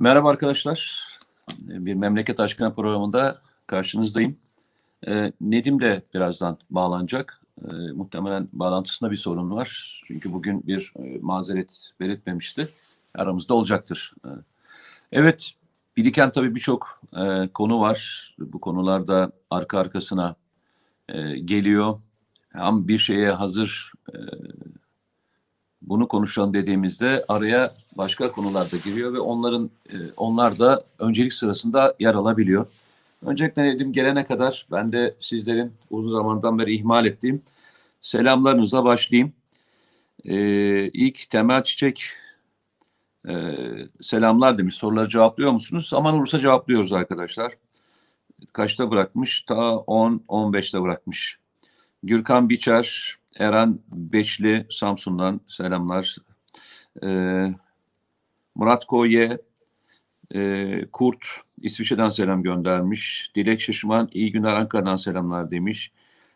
Merhaba arkadaşlar. Bir Memleket Aşkına programında karşınızdayım. Ee, Nedim de birazdan bağlanacak. Ee, muhtemelen bağlantısında bir sorun var. Çünkü bugün bir e, mazeret belirtmemişti. Aramızda olacaktır. Ee, evet, biriken tabii birçok e, konu var. Bu konularda arka arkasına e, geliyor. Hem bir şeye hazır bunu konuşalım dediğimizde araya başka konular da giriyor ve onların e, onlar da öncelik sırasında yer alabiliyor. Öncelikle Nedim gelene kadar ben de sizlerin uzun zamandan beri ihmal ettiğim selamlarınıza başlayayım. Ee, ilk Temel Çiçek e, selamlar demiş. Soruları cevaplıyor musunuz? Zaman olursa cevaplıyoruz arkadaşlar. Kaçta bırakmış? Ta 10-15'te bırakmış. Gürkan Biçer, Eren Beşli Samsun'dan selamlar. Ee, Murat Koye, e, Kurt İsviçre'den selam göndermiş. Dilek Şaşıman iyi günler Ankara'dan selamlar demiş.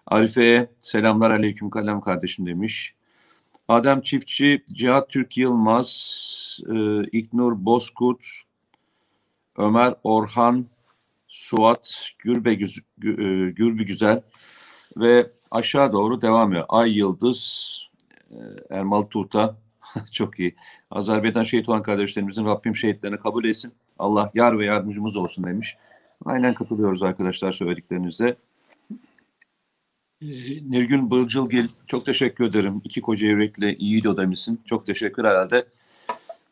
Arife'ye selamlar aleyküm kalem kardeşim demiş. Adem Çiftçi, Cihat Türk Yılmaz, e, İknur Bozkurt, Ömer Orhan, Suat Gürbe, Güz, Gü, e, Gürbü Güzel ve aşağı doğru devam ediyor. Ay Yıldız, e, Ermal Tuğta, çok iyi. Azerbaycan şehit olan kardeşlerimizin Rabbim şehitlerini kabul etsin. Allah yar ve yardımcımız olsun demiş. Aynen katılıyoruz arkadaşlar söylediklerinize. Ee, Nilgün Bılcılgil çok teşekkür ederim. İki koca yürekle iyi demişsin. Çok teşekkür herhalde.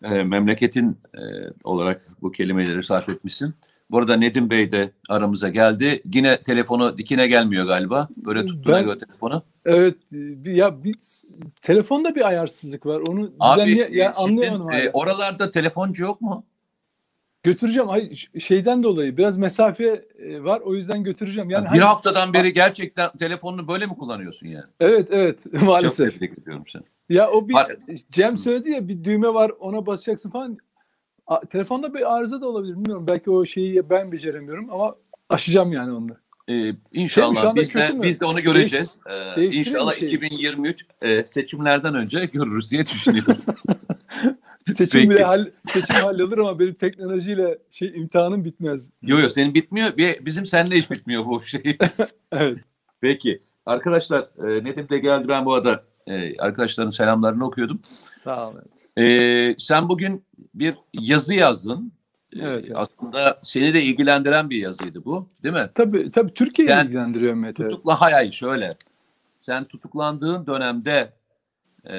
E, memleketin e, olarak bu kelimeleri sarf etmişsin. Bu arada Nedim Bey de aramıza geldi. Yine telefonu dikine gelmiyor galiba. Böyle tuttuğuna Ben- göre telefonu. Evet bir, ya bir telefonda bir ayarsızlık var. Onu Abi düzenli ya e, anlayamadım. e, oralarda telefoncu yok mu? Götüreceğim. Ay, şeyden dolayı biraz mesafe e, var. O yüzden götüreceğim. Yani bir hani- haftadan beri gerçekten telefonunu böyle mi kullanıyorsun yani? Evet evet Çok maalesef. tebrik ediyorum seni. Ya o bir Var- Cem söyledi ya bir düğme var ona basacaksın falan. A, telefonda bir arıza da olabilir bilmiyorum. Belki o şeyi ben beceremiyorum ama aşacağım yani onu. Ee, Şey inşallah biz de biz de onu göreceğiz. Ee, değiştireyim mi inşallah şeyi? 2023 e, seçimlerden önce görürüz diye düşünüyorum. Seçim Peki. bile hall, seçim hallolur ama benim teknolojiyle şey imtihanım bitmez. Yo yo senin bitmiyor. Bizim seninle hiç bitmiyor bu şey. Evet. Peki. Arkadaşlar e, Nedim de geldi. Ben bu arada e, arkadaşların selamlarını okuyordum. Sağ olun. E, sen bugün bir yazı yazdın. E, Evet, evet. Aslında seni de ilgilendiren bir yazıydı bu. Değil mi? Tabii tabii Türkiye'yi ilgilendiriyor Mete. Tutukla hay hay şöyle. Sen tutuklandığın dönemde e,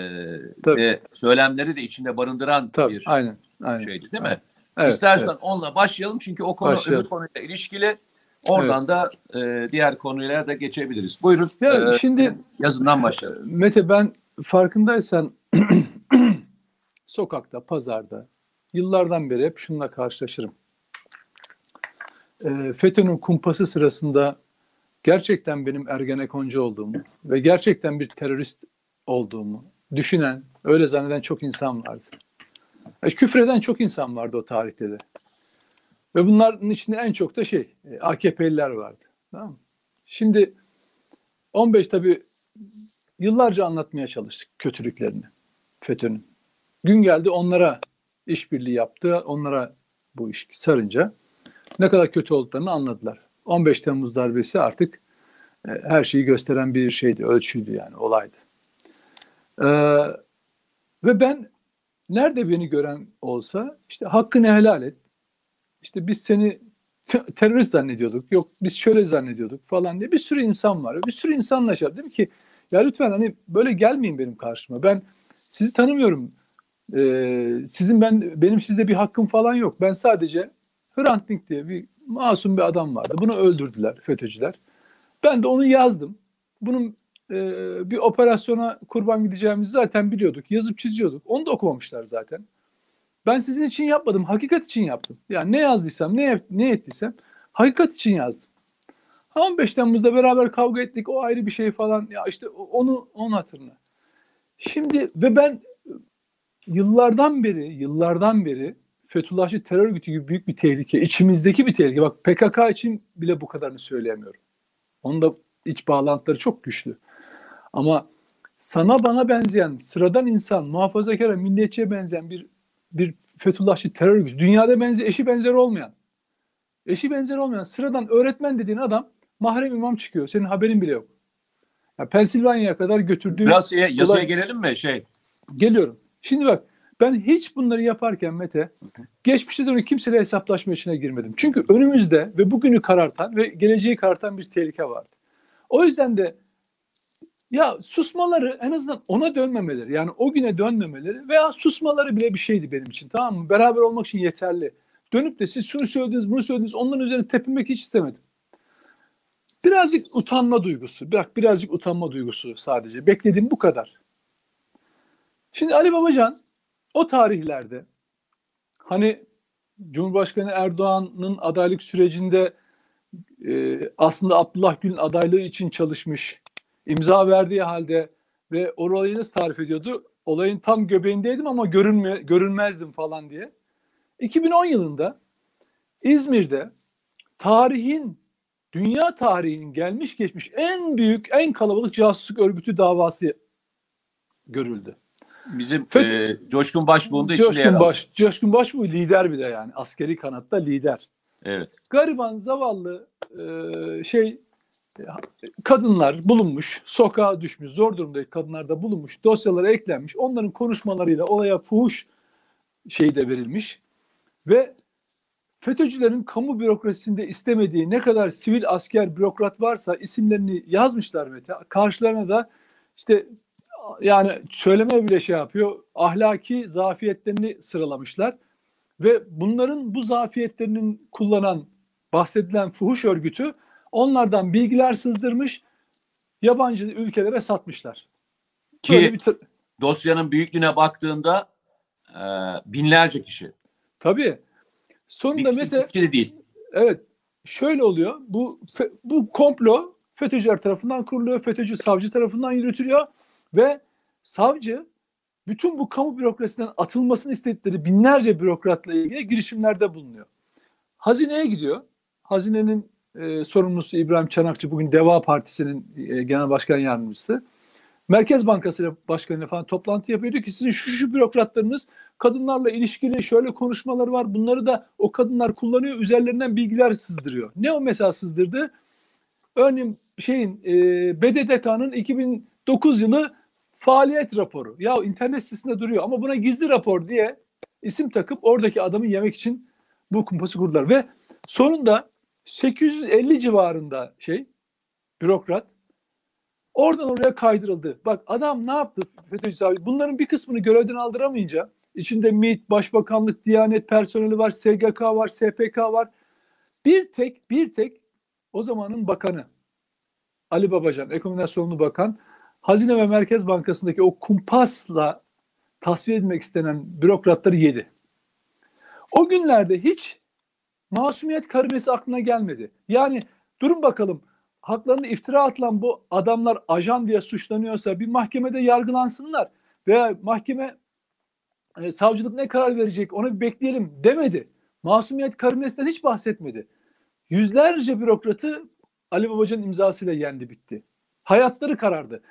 Tabii. ve söylemleri de içinde barındıran Tabii bir aynen. aynen. şeydi değil mi? Evet, İstersen evet. onunla başlayalım çünkü o konu Başlayalım. öbür konuyla ilişkili. Oradan da e, diğer konulara da geçebiliriz. Buyurun. Ya e, şimdi yazından başlayalım. Mete ben farkındaysan sokakta, pazarda yıllardan beri hep şununla karşılaşırım. Ee, FETÖ'nün kumpası sırasında gerçekten benim Ergenekoncu olduğumu ve gerçekten bir terörist olduğumu düşünen, öyle zanneden çok insan vardı. E, küfreden çok insan vardı o tarihte de. Ve bunların içinde en çok da şey, e, AKP'liler vardı. Tamam mı? Şimdi 15 tabii yıllarca anlatmaya çalıştık kötülüklerini FETÖ'nün. Gün geldi onlara işbirliği yaptı. Onlara bu iş sarınca ne kadar kötü olduklarını anladılar. 15 Temmuz darbesi artık e, her şeyi gösteren bir şeydi, ölçüydü yani olaydı. Ee, ve ben nerede beni gören olsa işte hakkını helal et. İşte biz seni te- terörist zannediyorduk. Yok biz şöyle zannediyorduk falan diye bir sürü insan var. Bir sürü insanla şey yaptım ki ya lütfen hani böyle gelmeyin benim karşıma. Ben sizi tanımıyorum. Ee, sizin ben benim sizde bir hakkım falan yok. Ben sadece Hrant Dink diye bir masum bir adam vardı. Bunu öldürdüler FETÖ'cüler. Ben de onu yazdım. Bunun e, bir operasyona kurban gideceğimizi zaten biliyorduk. Yazıp çiziyorduk. Onu da okumamışlar zaten. Ben sizin için yapmadım. Hakikat için yaptım. Yani ne yazdıysam, ne, ne ettiysem hakikat için yazdım. Ha, 15 Temmuz'da beraber kavga ettik. O ayrı bir şey falan. Ya işte onu onun hatırına. Şimdi ve ben yıllardan beri, yıllardan beri Fethullahçı terör örgütü gibi büyük bir tehlike, içimizdeki bir tehlike. Bak PKK için bile bu kadarını söyleyemiyorum. Onun da iç bağlantıları çok güçlü. Ama sana bana benzeyen, sıradan insan, muhafazakara, milliyetçiye benzeyen bir bir Fethullahçı terör örgütü. Dünyada benzer, eşi benzeri olmayan. Eşi benzeri olmayan sıradan öğretmen dediğin adam mahrem imam çıkıyor. Senin haberin bile yok. Ya Pensilvanya'ya kadar götürdüğü Biraz olay- gelelim mi? Şey, Geliyorum. Şimdi bak ben hiç bunları yaparken Mete geçmişte dönük kimseyle hesaplaşma içine girmedim. Çünkü önümüzde ve bugünü karartan ve geleceği karartan bir tehlike vardı. O yüzden de ya susmaları en azından ona dönmemeleri yani o güne dönmemeleri veya susmaları bile bir şeydi benim için tamam mı? Beraber olmak için yeterli. Dönüp de siz şunu söylediniz bunu söylediniz onların üzerine tepinmek hiç istemedim. Birazcık utanma duygusu. Bırak birazcık utanma duygusu sadece. Beklediğim bu kadar. Şimdi Ali Babacan o tarihlerde hani Cumhurbaşkanı Erdoğan'ın adaylık sürecinde e, aslında Abdullah Gül'ün adaylığı için çalışmış, imza verdiği halde ve orayı nasıl tarif ediyordu? Olayın tam göbeğindeydim ama görünme, görünmezdim falan diye. 2010 yılında İzmir'de tarihin, dünya tarihinin gelmiş geçmiş en büyük, en kalabalık casusluk örgütü davası görüldü. Bizim Fe- e, Coşkun Başbuğ'un da içinde yer Coşkun aldı. Baş, Coşkun Baş bu lider bir de yani askeri kanatta lider. Evet. Gariban, zavallı e, şey e, kadınlar bulunmuş, sokağa düşmüş, zor durumdaki kadınlar da bulunmuş, dosyalara eklenmiş. Onların konuşmalarıyla olaya fuhuş şeyi de verilmiş ve FETÖ'cülerin kamu bürokrasisinde istemediği ne kadar sivil asker bürokrat varsa isimlerini yazmışlar Mete. Karşılarına da işte yani söylemeye bile şey yapıyor. Ahlaki zafiyetlerini sıralamışlar. Ve bunların bu zafiyetlerinin kullanan bahsedilen fuhuş örgütü onlardan bilgiler sızdırmış, yabancı ülkelere satmışlar. Ki Böyle bir dosyanın büyüklüğüne baktığında e, binlerce kişi. tabii. Sonunda Bir Mete kişi de değil. Evet. Şöyle oluyor. Bu bu komplo FETÖ'cüler tarafından kuruluyor. FETÖ'cü savcı tarafından yürütülüyor ve savcı bütün bu kamu bürokrasisinden atılmasını istedikleri binlerce bürokratla ilgili girişimlerde bulunuyor. Hazineye gidiyor. Hazinenin e, sorumlusu İbrahim Çanakçı bugün Deva Partisi'nin e, genel başkan yardımcısı. Merkez Bankası ile başkanıyla falan toplantı yapıyor. Diyor ki sizin şu şu bürokratlarınız kadınlarla ilişkili şöyle konuşmaları var. Bunları da o kadınlar kullanıyor. Üzerlerinden bilgiler sızdırıyor. Ne o mesela sızdırdı? Örneğin şeyin e, BDDK'nın 2009 yılı faaliyet raporu. Ya internet sitesinde duruyor ama buna gizli rapor diye isim takıp oradaki adamı yemek için bu kumpası kurdular. Ve sonunda 850 civarında şey bürokrat oradan oraya kaydırıldı. Bak adam ne yaptı FETÖ'cü savcı? Bunların bir kısmını görevden aldıramayınca içinde MİT, Başbakanlık, Diyanet personeli var, SGK var, SPK var. Bir tek bir tek o zamanın bakanı Ali Babacan, ekonomi sorumlu bakan Hazine ve Merkez Bankası'ndaki o kumpasla tasfiye edilmek istenen bürokratları yedi. O günlerde hiç masumiyet karinesi aklına gelmedi. Yani durun bakalım haklarında iftira atılan bu adamlar ajan diye suçlanıyorsa bir mahkemede yargılansınlar veya mahkeme e, savcılık ne karar verecek onu bir bekleyelim demedi. Masumiyet karinesinden hiç bahsetmedi. Yüzlerce bürokratı Ali Babacan'ın imzasıyla yendi bitti. Hayatları karardı.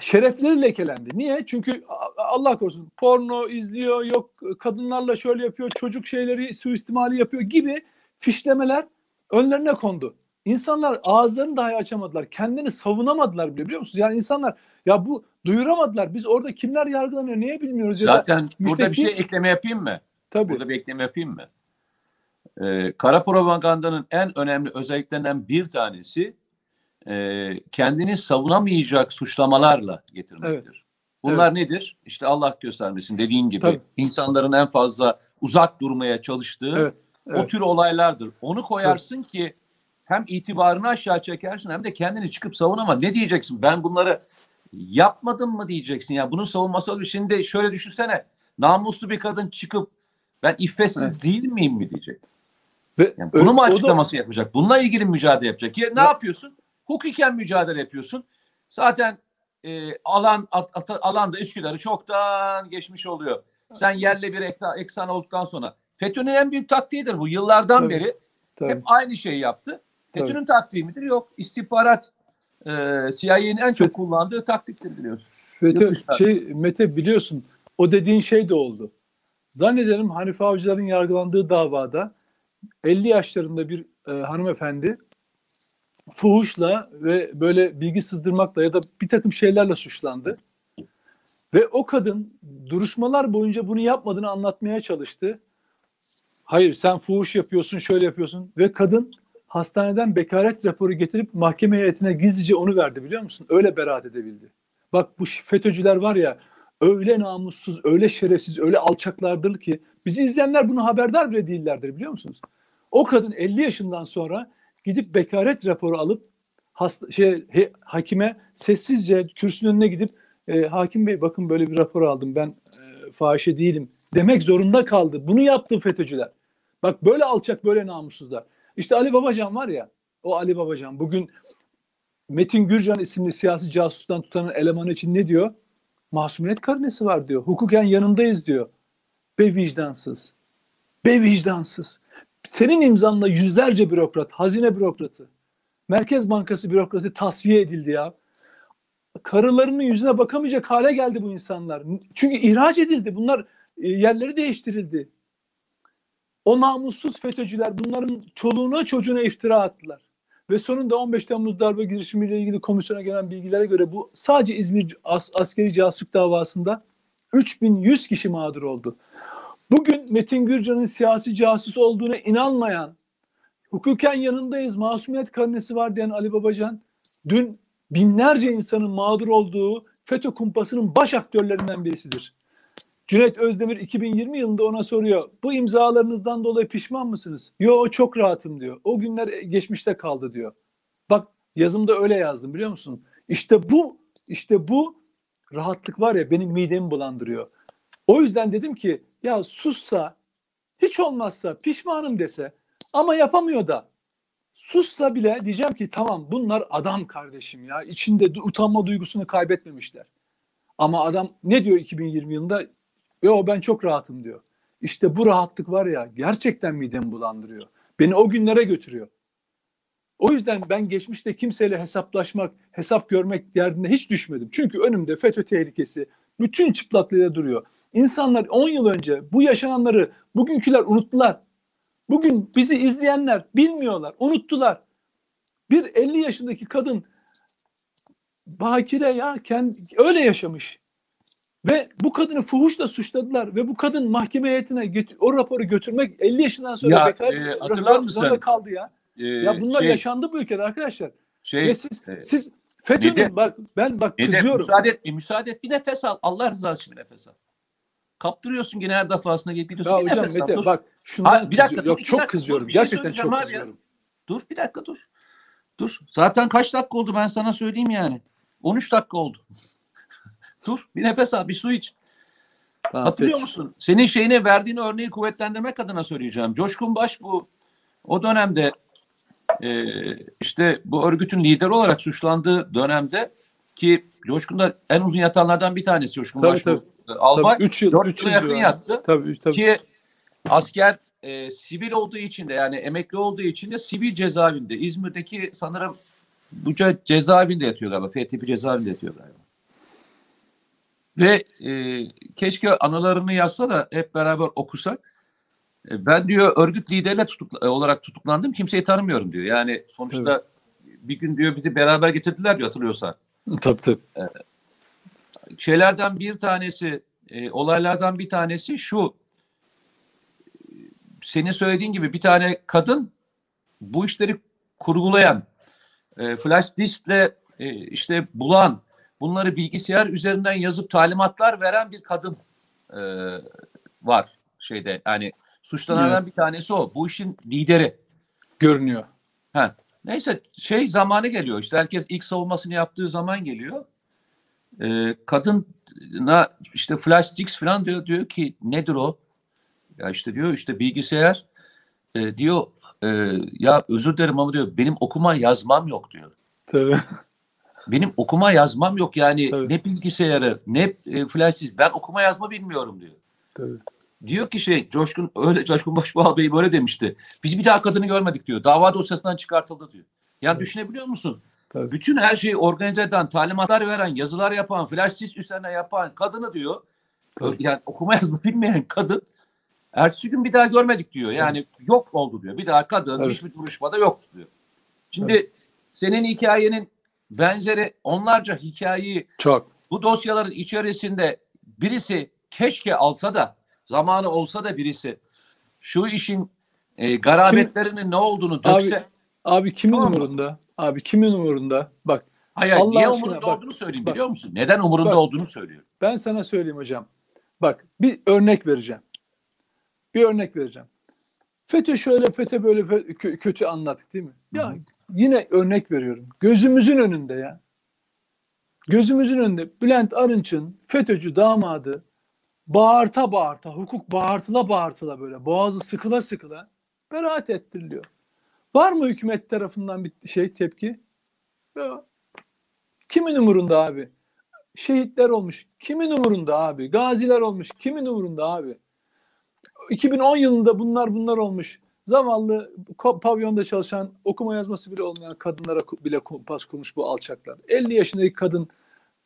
Şerefleri lekelendi. Niye? Çünkü Allah korusun porno izliyor, yok kadınlarla şöyle yapıyor, çocuk şeyleri suistimali yapıyor gibi fişlemeler önlerine kondu. İnsanlar ağızlarını dahi açamadılar. Kendini savunamadılar bile biliyor musunuz? Yani insanlar ya bu duyuramadılar. Biz orada kimler yargılanıyor niye bilmiyoruz ya da Zaten burada bir müstakil- şey ekleme yapayım mı? tabii. Burada bir ekleme yapayım mı? Ee, kara propagandanın en önemli özelliklerinden bir tanesi e, kendini savunamayacak suçlamalarla getirmektir. Bunlar nedir? İşte Allah göstermesin dediğin gibi Tabii. insanların en fazla uzak durmaya çalıştığı Evet, o evet. tür olaylardır. Onu koyarsın ki hem itibarını aşağı çekersin hem de kendini çıkıp savunama. Ne diyeceksin? Ben bunları yapmadım mı diyeceksin. Ya bunun savunması olur. Şimdi şöyle düşünsene. Namuslu bir kadın çıkıp ben iffetsiz değil miyim mi diyecek. Ve Yani bunu mu o da- açıklaması yapacak? Bununla ilgili mücadele yapacak. Ya, ne Ya- yapıyorsun? Hukuken mücadele yapıyorsun. Zaten e, alan at, at- alanda Üsküdar'ı çoktan geçmiş oluyor. Sen yerle bir ekta, eksan olduktan sonra. FETÖ'nün en büyük taktiğidir bu. Yıllardan Tabii. beri tabii. hep aynı şeyi yaptı. FETÖ'nün taktiği midir? Yok. İstihbarat e, CIA'nin en çok kullandığı taktiktir biliyorsun. FETÖ, şey Mete biliyorsun o dediğin şey de oldu. Zannederim Hanife Avcılar'ın yargılandığı davada 50 yaşlarında bir e, hanımefendi fuhuşla ve böyle bilgi sızdırmakla ya da bir takım şeylerle suçlandı. Ve o kadın duruşmalar boyunca bunu yapmadığını anlatmaya çalıştı. Hayır sen fuhuş yapıyorsun, şöyle yapıyorsun. Ve kadın hastaneden bekaret raporu getirip mahkeme heyetine gizlice onu verdi biliyor musun? Öyle beraat edebildi. Bak bu FETÖ'cüler var ya öyle namussuz, öyle şerefsiz, öyle alçaklardır ki bizi izleyenler bunu haberdar bile değillerdir biliyor musunuz? O kadın 50 yaşından sonra gidip bekaret raporu alıp hasta, şey he, hakime sessizce kürsünün önüne gidip e, hakim bey bakın böyle bir rapor aldım ben e, fahişe değilim demek zorunda kaldı. Bunu yaptı FETÖ'cüler. Bak böyle alçak böyle namussuzlar. İşte Ali Babacan var ya o Ali Babacan bugün Metin Gürcan isimli siyasi casustan tutan elemanı için ne diyor? Masumiyet karnesi var diyor. Hukuken yanındayız diyor. Be vicdansız. Be vicdansız. Senin imzanla yüzlerce bürokrat, hazine bürokratı, Merkez Bankası bürokratı tasfiye edildi ya. Karılarının yüzüne bakamayacak hale geldi bu insanlar. Çünkü ihraç edildi. Bunlar e, yerleri değiştirildi. O namussuz FETÖ'cüler bunların çoluğuna çocuğuna iftira attılar. Ve sonunda 15 Temmuz darbe girişimiyle ilgili komisyona gelen bilgilere göre bu sadece İzmir as askeri casusluk davasında 3100 kişi mağdur oldu. Bugün Metin Gürcan'ın siyasi casus olduğuna inanmayan, hukuken yanındayız, masumiyet karnesi var diyen Ali Babacan, dün binlerce insanın mağdur olduğu FETÖ kumpasının baş aktörlerinden birisidir. Cüneyt Özdemir 2020 yılında ona soruyor. Bu imzalarınızdan dolayı pişman mısınız? Yo çok rahatım diyor. O günler geçmişte kaldı diyor. Bak yazımda öyle yazdım biliyor musun? İşte bu işte bu rahatlık var ya benim midemi bulandırıyor. O yüzden dedim ki ya sussa hiç olmazsa pişmanım dese ama yapamıyor da sussa bile diyeceğim ki tamam bunlar adam kardeşim ya içinde utanma duygusunu kaybetmemişler. Ama adam ne diyor 2020 yılında? Yo ben çok rahatım diyor. İşte bu rahatlık var ya gerçekten midemi bulandırıyor. Beni o günlere götürüyor. O yüzden ben geçmişte kimseyle hesaplaşmak, hesap görmek derdine hiç düşmedim. Çünkü önümde FETÖ tehlikesi bütün çıplaklığıyla duruyor. İnsanlar 10 yıl önce bu yaşananları bugünküler unuttular. Bugün bizi izleyenler bilmiyorlar, unuttular. Bir 50 yaşındaki kadın bakire ya kendi, öyle yaşamış. Ve bu kadını fuhuşla suçladılar ve bu kadın mahkeme heyetine o raporu götürmek 50 yaşından sonra Ya, bekar e, hatırlar mısın? kaldı ya. Ee, Ya bunlar şey, yaşandı bu ülkede arkadaşlar. şey, ve siz e, siz FETÖ'nün bak ben bak kızıyorum. müsaade et, müsaade et. Bir nefes al. Allah rızası için bir nefes al. Kaptırıyorsun yine her defasında gelip gidiyorsun. Ya bir hocam nefes. Mete Dur. bak şundan bir dakika, kızıyorum. dur, Yok çok dakika, dur, kızıyorum. bir şey Gerçekten söyleyeceğim çok abi ya. kızıyorum. Dur bir dakika dur. Dur. Zaten kaç dakika oldu ben sana söyleyeyim yani. 13 dakika oldu. dur bir nefes al bir su iç. Tamam, Hatırlıyor peki. musun? Senin şeyine verdiğin örneği kuvvetlendirmek adına söyleyeceğim. Coşkun Baş bu o dönemde e, işte bu örgütün lideri olarak suçlandığı dönemde ki Coşkun da en uzun yatanlardan bir tanesi Coşkun Tabii, Baş tabii. E, Albay. Tabii 3 yıl, dört 3 yıla yıl yakın civarı. yattı. Tabii tabii. Ki asker e, sivil olduğu için de yani emekli olduğu için de sivil cezaevinde. İzmir'deki sanırım bu ce- cezaevinde yatıyor galiba. F tipi cezaevinde yatıyor galiba. Ve e, keşke anılarını yazsa da hep beraber okusak. E, ben diyor örgüt lideriyle tutukla, e, olarak tutuklandım. Kimseyi tanımıyorum diyor. Yani sonuçta bir gün diyor bizi beraber getirdiler diyor hatırlıyorsa Tabii tabii. Şeylerden bir tanesi, e, olaylardan bir tanesi şu. Senin söylediğin gibi bir tane kadın bu işleri kurgulayan, e, flash diskle e, işte bulan, bunları bilgisayar üzerinden yazıp talimatlar veren bir kadın e, var şeyde. Yani suçlananlardan bir tanesi o. Bu işin lideri. Görünüyor. Ha. Neyse şey zamanı geliyor. İşte herkes ilk savunmasını yaptığı zaman geliyor. Ee, kadına işte flash sticks falan diyor diyor ki nedir o? Ya işte diyor işte bilgisayar e, diyor e, ya özür dilerim ama diyor benim okuma yazmam yok diyor. Tabii. Benim okuma yazmam yok yani Tabii. ne bilgisayarı ne e, flash disk ben okuma yazma bilmiyorum diyor. Tabii. Diyor ki şey Coşkun öyle Coşkun Başbuğ Bey böyle demişti. Biz bir daha kadını görmedik diyor. Dava dosyasından çıkartıldı diyor. Ya Evet. düşünebiliyor musun? Tabii. Bütün her şeyi organize eden, talimatlar veren, yazılar yapan, flash disk üzerine yapan kadını diyor. Tabii. Yani okuma yazma bilmeyen kadın Ertesi gün bir daha görmedik diyor. Yani yok oldu diyor. Bir daha kadın Evet. hiçbir duruşmada yok diyor. Şimdi senin hikayenin benzeri onlarca hikayeyi Çok. bu dosyaların içerisinde birisi keşke alsa da zamanı olsa da birisi şu işin e, garabetlerinin ne olduğunu dökse. Abi kimin Tamam umurunda? Abi kimin umurunda? Bak Hayır, Allah niye aşkına umurunda bak, olduğunu söyleyeyim bak. biliyor musun? Neden umurunda Bak. olduğunu söylüyorum. ben sana söyleyeyim hocam. Bak bir örnek vereceğim. Bir örnek vereceğim. FETÖ şöyle FETÖ böyle fe- kö- kötü anlattık değil mi? Ya Hı hı. yine örnek veriyorum. Gözümüzün önünde ya. Gözümüzün önünde Bülent Arınç'ın FETÖ'cü damadı bağırta bağırta, hukuk bağırtıla bağırtıla böyle boğazı sıkıla sıkıla beraat ettiriliyor. Var mı hükümet tarafından bir şey tepki? Yok. Kimin umurunda abi? Şehitler olmuş. Kimin umurunda abi? Gaziler olmuş. Kimin umurunda abi? 2010 yılında bunlar bunlar olmuş. Zavallı pavyonda çalışan okuma yazması bile olmayan kadınlara bile kumpas kurmuş bu alçaklar. 50 yaşındaki kadın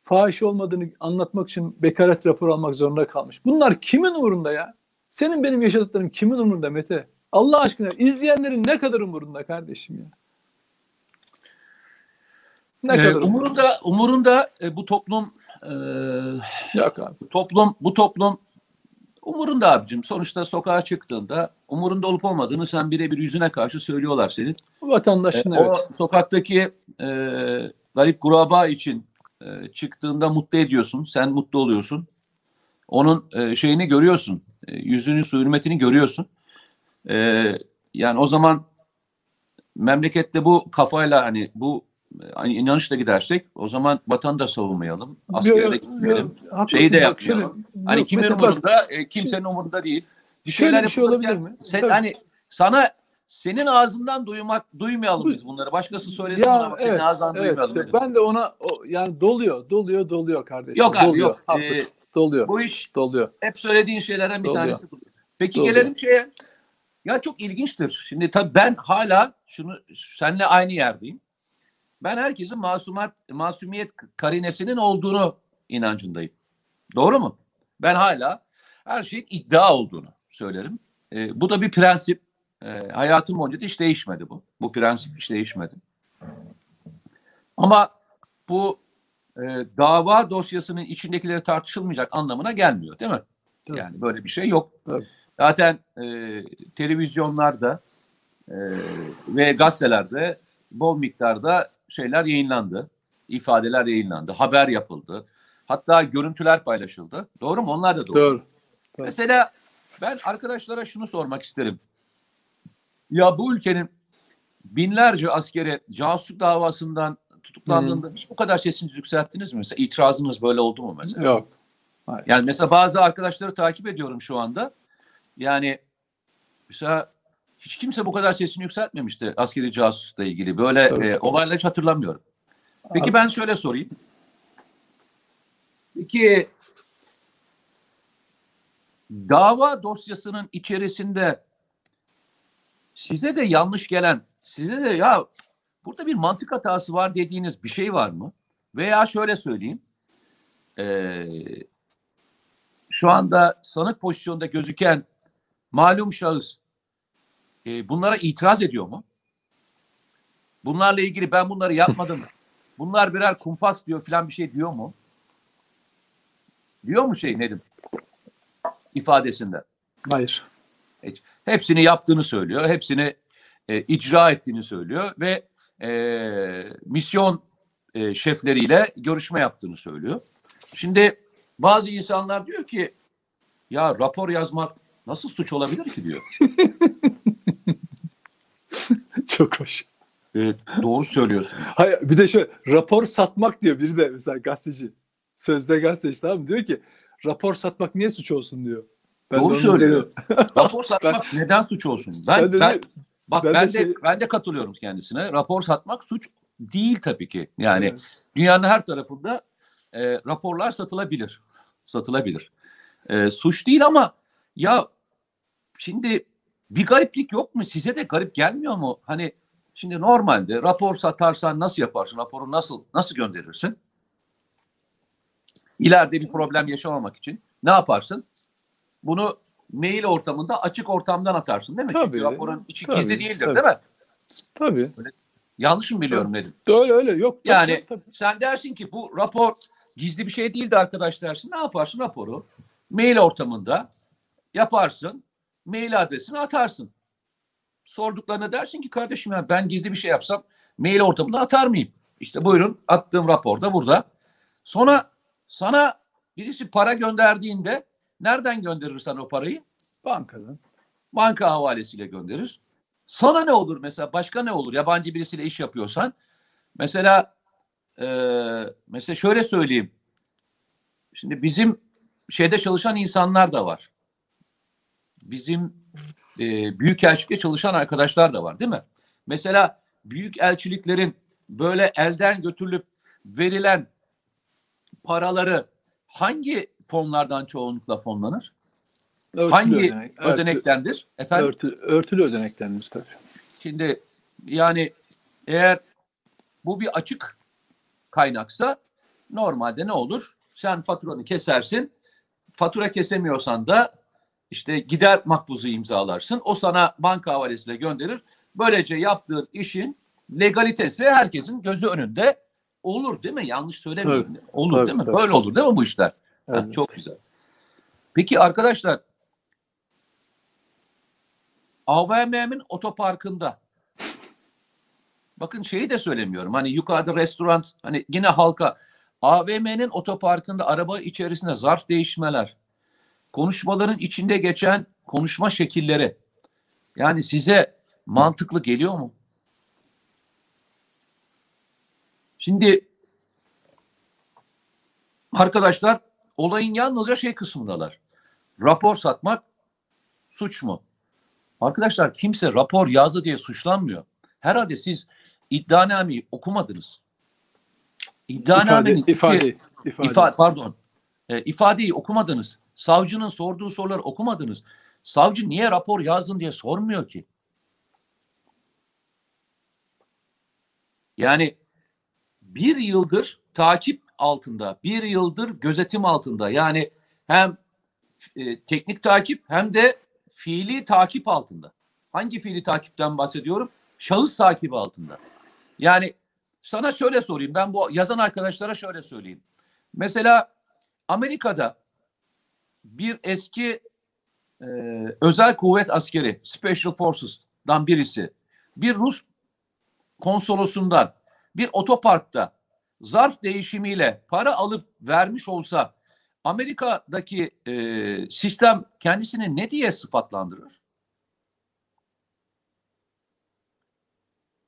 fahiş olmadığını anlatmak için bekaret raporu almak zorunda kalmış. Bunlar kimin umurunda ya? Senin benim yaşadıklarım kimin umurunda Mete? Allah aşkına izleyenlerin ne kadar umurunda kardeşim ya? Ne Ee, kadar umurunda? umurunda e, bu toplum e, Yok abi. toplum bu toplum umurunda abicim. Sonuçta sokağa çıktığında umurunda olup olmadığını sen birebir yüzüne karşı söylüyorlar senin. Vatandaşın E, evet. O sokaktaki e, garip kuraba için e, çıktığında mutlu ediyorsun. Sen mutlu oluyorsun. Onun e, şeyini görüyorsun. E, yüzünü, su hürmetini görüyorsun. E, yani o zaman memlekette bu kafayla hani bu hani inançla gidersek o zaman vatanı da savunmayalım. Askere de gitmeyelim. Şeyi de Bak şöyle- yapmayalım. Hani Yok, kimin umurunda, e, kimsenin umurunda değil. Bir Şöyle şeyler bir şey olabilir mi? sen- Tabii. hani sana senin ağzından duymak duymayalım biz bunları. Başkası söylesin Ya, ama senin evet, ağzından evet, duymayalım. işte ben de ona o, yani doluyor, doluyor, doluyor kardeşim. Yok abi, doluyor. yok. Ee, Haklısın. doluyor. Bu iş doluyor. hep söylediğin şeylerden bir Doluyor. tanesi. Peki Doluyor. gelelim şeye. Ya çok ilginçtir. Şimdi tabii ben hala şunu seninle aynı yerdeyim. Ben herkesin masumat, masumiyet karinesinin olduğunu inancındayım. Doğru mu? Ben hala her şeyin iddia olduğunu söylerim. E, bu da bir prensip. E, hayatım boyunca da hiç değişmedi bu. Bu prensip hiç değişmedi. Ama bu e, dava dosyasının içindekileri tartışılmayacak anlamına gelmiyor değil mi? Tabii. Yani böyle bir şey yok. Tabii. Zaten e, televizyonlarda e, ve gazetelerde bol miktarda şeyler yayınlandı. ifadeler yayınlandı. Haber yapıldı. Hatta görüntüler paylaşıldı. Doğru mu? Onlar da doğru. Doğru. Doğru. Mesela ben arkadaşlara şunu sormak isterim. Ya bu ülkenin binlerce askere casusluk davasından tutuklandığında hiç bu kadar sesinizi yükselttiniz mi? Mesela itirazınız böyle oldu mu mesela? Yok. Yani mesela bazı arkadaşları takip ediyorum şu anda. Yani mesela hiç kimse bu kadar sesini yükseltmemişti askeri casusla ilgili. Böyle Tabii. e, olayları hiç hatırlamıyorum. Peki Abi- ben şöyle sorayım. Peki dava dosyasının içerisinde size de yanlış gelen, size de ya burada bir mantık hatası var dediğiniz bir şey var mı? Veya şöyle söyleyeyim. Ee, şu anda sanık pozisyonda gözüken malum şahıs e, bunlara itiraz ediyor mu? Bunlarla ilgili ben bunları yapmadım. Bunlar birer kumpas diyor filan bir şey diyor mu? Diyor mu şey Nedim? ifadesinde. Hayır. Hiç. Hepsini yaptığını söylüyor. Hepsini e, icra ettiğini söylüyor ve e, misyon e, şefleriyle görüşme yaptığını söylüyor. Şimdi bazı insanlar diyor ki ya rapor yazmak nasıl suç olabilir ki diyor. Çok hoş. E, doğru söylüyorsunuz. Hayır, bir de şöyle rapor satmak diyor biri de mesela gazeteci. Sözde gazeteci tamam mı? Diyor ki rapor satmak niye suç olsun diyor. Ben Doğru söylüyor. Rapor satmak neden suç olsun? Ben, Ben de- ben, bak ben ben, de de, şey- ben de katılıyorum kendisine. Rapor satmak suç değil tabii ki. Yani Evet. dünyanın her tarafında e, raporlar satılabilir. Satılabilir. E, suç değil ama ya şimdi bir gariplik yok mu? Size de garip gelmiyor mu? Hani şimdi normalde rapor satarsan nasıl yaparsın? Raporu nasıl nasıl gönderirsin? İleride bir problem yaşamamak için ne yaparsın? Bunu mail ortamında açık ortamdan atarsın değil mi? Tabii, Çünkü raporun içi tabii, gizli değildir tabii. değil mi? Tabii. Yanlış mı biliyorum Nedim? Öyle öyle yok. tabii, Yani tabii, tabii. sen dersin ki bu rapor gizli bir şey değildi arkadaş dersin. Ne yaparsın raporu? Mail ortamında yaparsın. Mail adresini atarsın. Sorduklarına dersin ki kardeşim ya ben gizli bir şey yapsam mail ortamında atar mıyım? İşte buyurun attığım rapor da burada. Sonra sana birisi para gönderdiğinde nereden gönderirsen o parayı? Bankadan. banka havalesiyle gönderir. Sana ne olur mesela? Başka ne olur? Yabancı birisiyle iş yapıyorsan. Mesela eee, mesela şöyle söyleyeyim. Şimdi bizim şeyde çalışan insanlar da var. Bizim eee büyük elçilikte çalışan arkadaşlar da var değil mi? Mesela büyük elçiliklerin böyle elden götürülüp verilen paraları hangi fonlardan çoğunlukla fonlanır? Örtülü Hangi ödenek, örtü- ödenektendir? Efendim? Örtü, örtülü ödenektendir tabii. Şimdi yani eğer bu bir açık kaynaksa normalde ne olur? Sen faturanı kesersin. Fatura kesemiyorsan da işte gider makbuzu imzalarsın. O sana banka havalesiyle gönderir. Böylece yaptığın işin legalitesi herkesin gözü önünde olur değil mi? Yanlış söylemiyorum. Olur Tabii, değil mi? tabii. Böyle olur değil mi bu işler? Ha, Evet. çok güzel. Peki arkadaşlar AVM'nin otoparkında bakın şeyi de söylemiyorum. Hani yukarıda restoran hani yine halka AVM'nin otoparkında araba içerisinde zarf değişmeler, konuşmaların içinde geçen konuşma şekilleri yani size mantıklı geliyor mu? Şimdi arkadaşlar olayın yalnızca şey kısmındalar. Rapor satmak suç mu? Arkadaşlar kimse rapor yazdı diye suçlanmıyor. Herhalde siz iddianameyi okumadınız. İfade, İddianamenin içi- ifade, ifade. İfa- pardon. E, ifadeyi okumadınız. Savcının sorduğu soruları okumadınız. Savcı niye rapor yazdın diye sormuyor ki. Yani bir yıldır takip altında, bir yıldır gözetim altında. Yani hem e, teknik takip hem de fiili takip altında. Hangi fiili takipten bahsediyorum? Şahıs takibi altında. Yani sana şöyle sorayım. Ben bu yazan arkadaşlara şöyle söyleyeyim. Mesela Amerika'da bir eski e, özel kuvvet askeri, Special Forces'dan birisi, bir Rus konsolosundan bir otoparkta zarf değişimiyle para alıp vermiş olsa Amerika'daki e, sistem kendisini ne diye sıfatlandırır?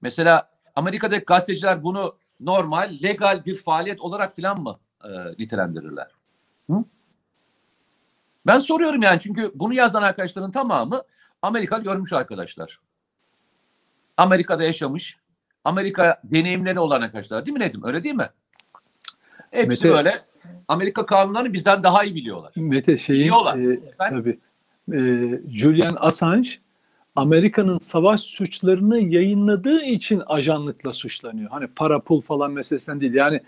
Mesela Amerika'daki gazeteciler bunu normal, legal bir faaliyet olarak filan mı e, nitelendirirler? Hı? Ben soruyorum yani çünkü bunu yazan arkadaşların tamamı Amerika görmüş arkadaşlar. Amerika'da yaşamış, Amerika deneyimleri olan arkadaşlar değil mi Nedim? Öyle değil mi? Hepsi Mete- böyle Amerika kanunlarını bizden daha iyi biliyorlar. Mete şeyin Biliyorlar. e, Ben- tabii. E, Julian Assange Amerika'nın savaş suçlarını yayınladığı için ajanlıkla suçlanıyor. Hani para pul falan meselesinden değil. Yani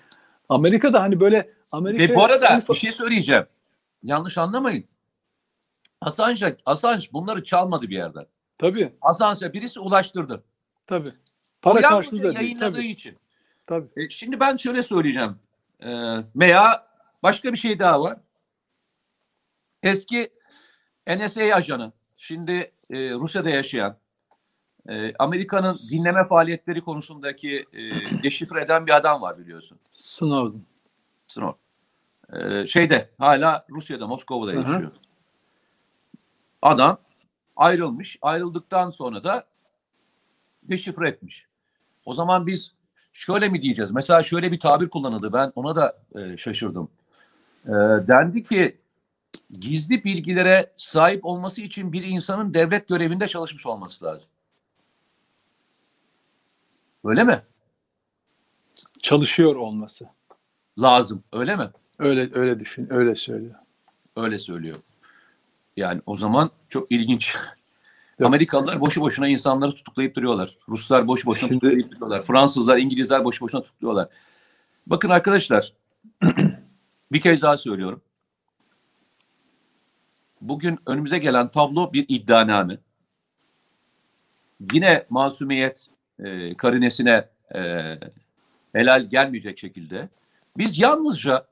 Amerika'da hani böyle Amerika Ve bu arada bir şey söyleyeceğim. Yanlış anlamayın. Assange, Assange bunları çalmadı bir yerden. tabii Assange'a birisi ulaştırdı. tabii. Para karşılığı da yayınladığı Tabii, için. tabii. E, şimdi ben şöyle söyleyeceğim. E, veya başka bir şey daha var. Eski NSA ajanı, şimdi e, Rusya'da yaşayan, e, Amerika'nın dinleme faaliyetleri konusundaki e, deşifre eden bir adam var biliyorsun. Snowden. Snor. E, şeyde hala Rusya'da, Moskova'da Hı hı. yaşıyor. Adam ayrılmış. Ayrıldıktan sonra da deşifre etmiş. O zaman biz şöyle mi diyeceğiz? Mesela şöyle bir tabir kullanıldı. Ben ona da e, şaşırdım. E, dendi ki gizli bilgilere sahip olması için bir insanın devlet görevinde çalışmış olması lazım. Öyle mi? Çalışıyor olması. Lazım. Öyle mi? Öyle öyle düşün, öyle söylüyor. Öyle söylüyor. Yani o zaman çok ilginç. Yok. Amerikalılar boşu boşuna insanları tutuklayıp duruyorlar. Ruslar boşu boşuna Şimdi- tutuklayıp duruyorlar. Fransızlar, İngilizler boşu boşuna tutukluyorlar. Bakın arkadaşlar bir kez daha söylüyorum. bugün önümüze gelen tablo bir iddianame. Yine masumiyet e, karinesine e, helal gelmeyecek şekilde. Biz yalnızca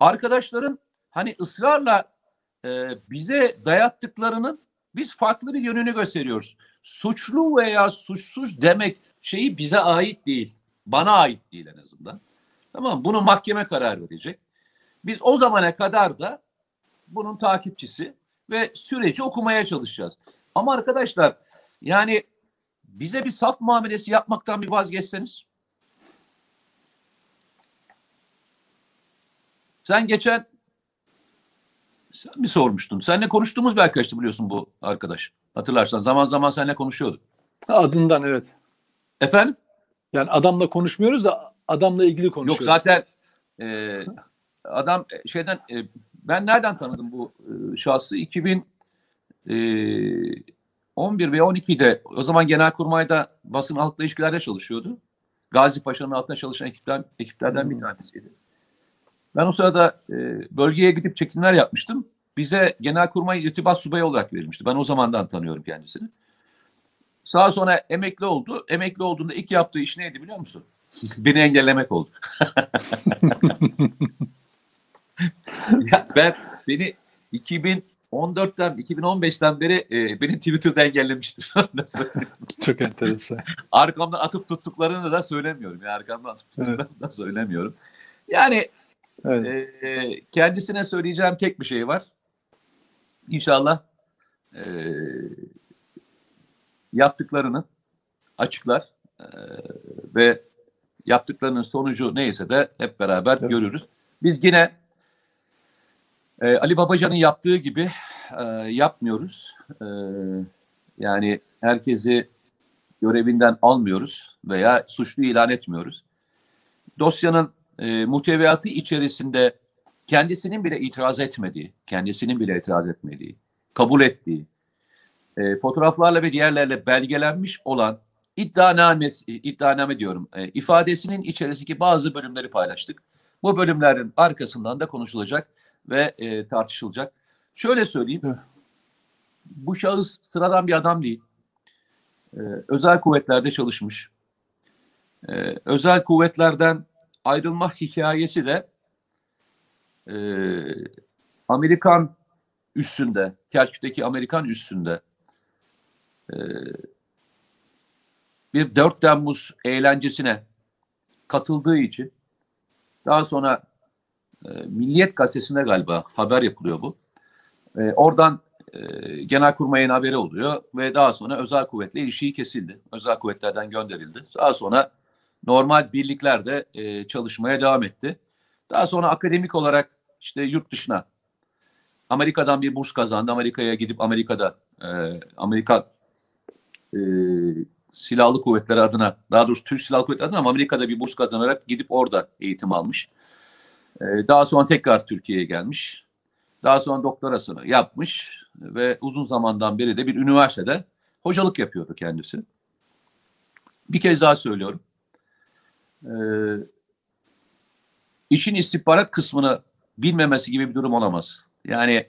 arkadaşların hani ısrarla e, bize dayattıklarının biz farklı bir yönünü gösteriyoruz. Suçlu veya suçsuz demek şeyi bize ait değil. Bana ait değil en azından. Tamam Bunu mahkeme karar verecek. Biz o zamana kadar da bunun takipçisi ve süreci okumaya çalışacağız. Ama arkadaşlar yani bize bir saf muamelesi yapmaktan bir vazgeçseniz. Sen geçen sen mi sormuştun? Seninle konuştuğumuz bir arkadaştı biliyorsun bu arkadaş. Hatırlarsan zaman zaman seninle konuşuyordu. Adından evet. Efendim? Yani adamla konuşmuyoruz da adamla ilgili konuşuyoruz. Yok zaten e, adam e, şeyden e, ben nereden tanıdım bu e, şahsı? 2000 e, 11 ve 12'de o zaman Genelkurmay'da basın halkla ilişkilerde çalışıyordu. Gazi Paşa'nın altında çalışan ekipler, ekiplerden bir Hmm. tanesiydi. Ben o sırada e, bölgeye gidip çekimler yapmıştım. Bize Genelkurmay irtibat subayı olarak verilmişti. Ben o zamandan tanıyorum kendisini. Daha sonra emekli oldu. Emekli olduğunda ilk yaptığı iş neydi biliyor musun? Beni engellemek oldu. ya ben beni 2014'ten 2015'ten beri e, beni Twitter'da engellemiştir. Çok enteresan. Arkamdan atıp tuttuklarını da söylemiyorum. Yani arkamdan atıp tuttuklarını da söylemiyorum. Yani Evet. e, kendisine söyleyeceğim tek bir şey var. İnşallah e, yaptıklarını açıklar e, ve yaptıklarının sonucu neyse de hep beraber Evet. görürüz. Biz yine e, Ali Babacan'ın yaptığı gibi e, yapmıyoruz. E, yani herkesi görevinden almıyoruz veya suçlu ilan etmiyoruz. Dosyanın e, muhteviyatı içerisinde kendisinin bile itiraz etmediği, kendisinin bile itiraz etmediği, kabul ettiği, e, fotoğraflarla ve diğerlerle belgelenmiş olan iddianame, iddianame diyorum, e, ifadesinin içerisindeki bazı bölümleri paylaştık. Bu bölümlerin arkasından da konuşulacak ve e, tartışılacak. Şöyle söyleyeyim, bu şahıs sıradan bir adam değil. E, özel kuvvetlerde çalışmış. E, özel kuvvetlerden ayrılma hikayesi de e, Amerikan üssünde, Kerkük'teki Amerikan üssünde e, bir 4 Temmuz eğlencesine katıldığı için daha sonra e, Milliyet Gazetesi'nde galiba haber yapılıyor bu. E, oradan e, Genelkurmay'ın haberi oluyor ve daha sonra özel kuvvetle ilişiği kesildi. Özel kuvvetlerden gönderildi. Daha sonra normal birliklerde e, çalışmaya devam etti. Daha sonra akademik olarak işte yurt dışına Amerika'dan bir burs kazandı. Amerika'ya gidip Amerika'da e, Amerika e, Silahlı Kuvvetleri adına, daha doğrusu Türk Silahlı Kuvvetleri adına ama Amerika'da bir burs kazanarak gidip orada eğitim almış. E, daha sonra tekrar Türkiye'ye gelmiş. Daha sonra doktorasını yapmış ve uzun zamandan beri de bir üniversitede hocalık yapıyordu kendisi. Bir kez daha söylüyorum. Ee, işin istihbarat kısmını bilmemesi gibi bir durum olamaz. Yani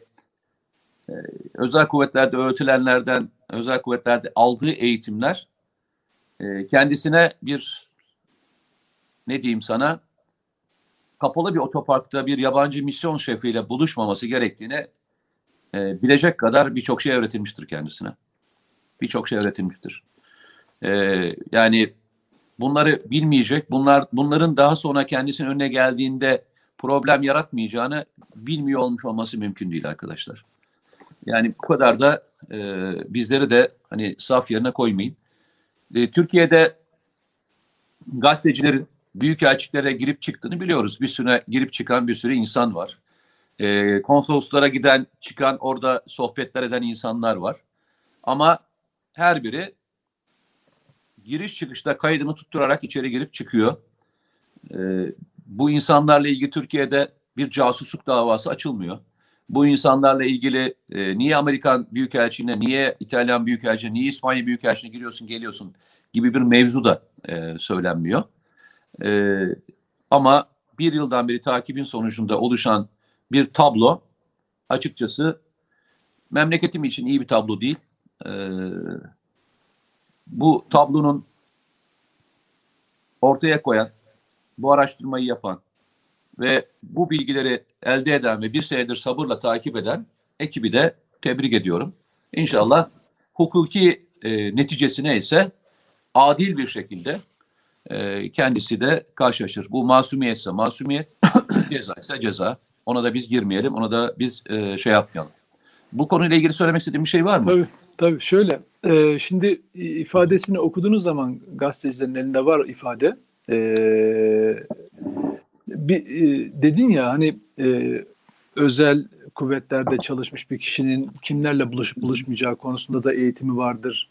e, özel kuvvetlerde öğretilenlerden, özel kuvvetlerde aldığı eğitimler e, kendisine bir ne diyeyim sana kapalı bir otoparkta bir yabancı misyon şefiyle buluşmaması gerektiğini e, bilecek kadar birçok şey öğretilmiştir kendisine. Birçok şey öğretilmiştir. E, yani bunları bilmeyecek, bunlar bunların daha sonra kendisinin önüne geldiğinde problem yaratmayacağını bilmiyor olmuş olması mümkün değil arkadaşlar. Yani bu kadar da e, bizleri de hani saf yerine koymayın. E, Türkiye'de gazetecilerin büyükelçiliklere girip çıktığını biliyoruz. Bir süre girip çıkan bir sürü insan var. E, konsoloslara giden, çıkan, orada sohbetler eden insanlar var. Ama her biri giriş çıkışta kaydını tutturarak içeri girip çıkıyor. E, bu insanlarla ilgili Türkiye'de bir casusluk davası açılmıyor. Bu insanlarla ilgili e, niye Amerikan Büyükelçiliğine, niye İtalyan Büyükelçiliğine, niye İspanya Büyükelçiliğine giriyorsun geliyorsun gibi bir mevzu da e, söylenmiyor. E, ama bir yıldan beri takibin sonucunda oluşan bir tablo açıkçası memleketim için iyi bir tablo değil. Ee, bu tablonun ortaya koyan, bu araştırmayı yapan ve bu bilgileri elde eden ve bir senedir sabırla takip eden ekibi de tebrik ediyorum. İnşallah hukuki e, neticesi neyse adil bir şekilde e, kendisi de karşılaşır. Bu masumiyetse masumiyet, ceza ise ceza. Ona da biz girmeyelim, ona da biz e, şey yapmayalım. Bu konuyla ilgili söylemek istediğim bir şey var mı? Tabii, tabii. Şöyle, e, şimdi ifadesini okuduğunuz zaman gazetecilerin elinde var ifade. E, bir, e, dedin ya hani e, özel kuvvetlerde çalışmış bir kişinin kimlerle buluşup buluşmayacağı konusunda da eğitimi vardır.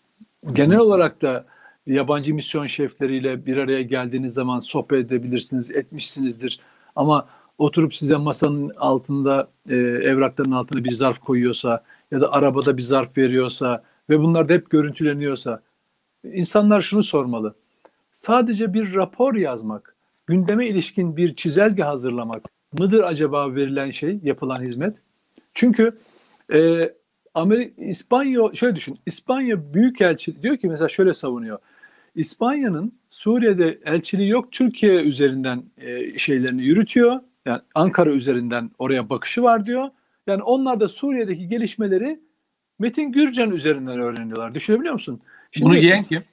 Genel olarak da yabancı misyon şefleriyle bir araya geldiğiniz zaman sohbet edebilirsiniz, etmişsinizdir. Ama oturup size masanın altında, e, evrakların altına bir zarf koyuyorsa ya da arabada bir zarf veriyorsa ve bunlar da hep görüntüleniyorsa insanlar şunu sormalı. Sadece bir rapor yazmak, gündeme ilişkin bir çizelge hazırlamak mıdır acaba verilen şey, yapılan hizmet? Çünkü e, Amerika, İspanya, şöyle düşün, İspanya Büyükelçi diyor ki mesela şöyle savunuyor. İspanya'nın Suriye'de elçiliği yok, Türkiye üzerinden e, şeylerini yürütüyor. Yani Ankara üzerinden oraya bakışı var diyor. Yani onlar da Suriye'deki gelişmeleri Metin Gürcan üzerinden öğreniyorlar. Düşünebiliyor musun? Şimdi, Bunu yiyen kim?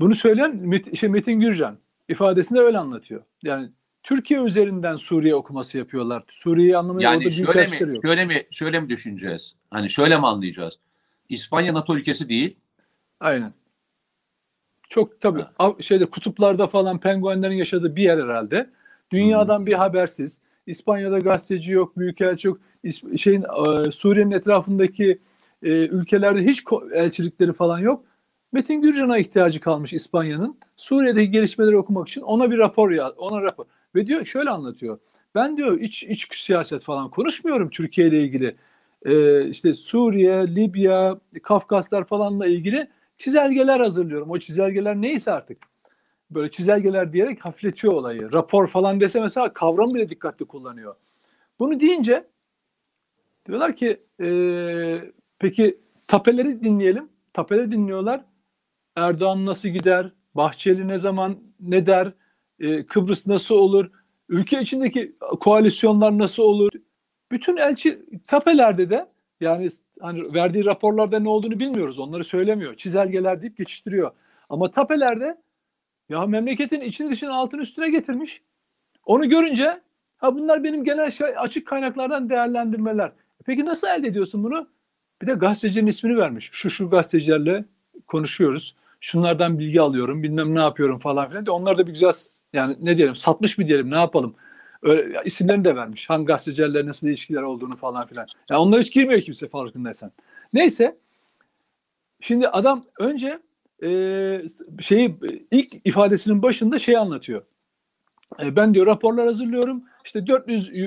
Bunu söyleyen Met, şey Metin Gürcan ifadesinde öyle anlatıyor. Yani Türkiye üzerinden Suriye okuması yapıyorlar. Suriye'yi anlamaya yani orada şöyle mi, yok. şöyle mi şöyle mi düşüneceğiz? Hani şöyle mi anlayacağız? İspanya NATO ülkesi değil. Aynen. Çok tabii ha. şeyde kutuplarda falan penguenlerin yaşadığı bir yer herhalde. Dünyadan hmm. bir habersiz. İspanya'da gazeteci yok, büyükelçi yok. Şeyin e, Suriye'nin etrafındaki e, ülkelerde hiç elçilikleri falan yok. Metin Gürcan'a ihtiyacı kalmış İspanya'nın. Suriye'deki gelişmeleri okumak için ona bir rapor ya, ona rapor. Ve diyor şöyle anlatıyor. Ben diyor iç iç siyaset falan konuşmuyorum Türkiye ile ilgili. Ee, işte Suriye, Libya, Kafkaslar falanla ilgili çizelgeler hazırlıyorum. O çizelgeler neyse artık. Böyle çizelgeler diyerek hafifletiyor olayı. Rapor falan dese mesela kavram bile dikkatli kullanıyor. Bunu deyince diyorlar ki e, peki tapeleri dinleyelim. Tapeleri dinliyorlar. Erdoğan nasıl gider? Bahçeli ne zaman ne der? E, Kıbrıs nasıl olur? Ülke içindeki koalisyonlar nasıl olur? Bütün elçi tapelerde de yani hani verdiği raporlarda ne olduğunu bilmiyoruz. Onları söylemiyor. Çizelgeler deyip geçiştiriyor. Ama tapelerde ya memleketin içini dışını altını üstüne getirmiş. Onu görünce ha bunlar benim genel şey, açık kaynaklardan değerlendirmeler. Peki nasıl elde ediyorsun bunu? Bir de gazetecinin ismini vermiş. Şu şu gazetecilerle konuşuyoruz. Şunlardan bilgi alıyorum, bilmem ne yapıyorum falan filan. De onlar da bir güzel yani ne diyelim satmış mı diyelim ne yapalım. Öyle, isimlerini de vermiş. Hangi gazetecilerle nasıl ilişkiler olduğunu falan filan. Yani onlar hiç girmiyor kimse farkındaysan. Neyse. Şimdi adam önce e, şeyi ilk ifadesinin başında şey anlatıyor. E, ben diyor raporlar hazırlıyorum. İşte 400 e,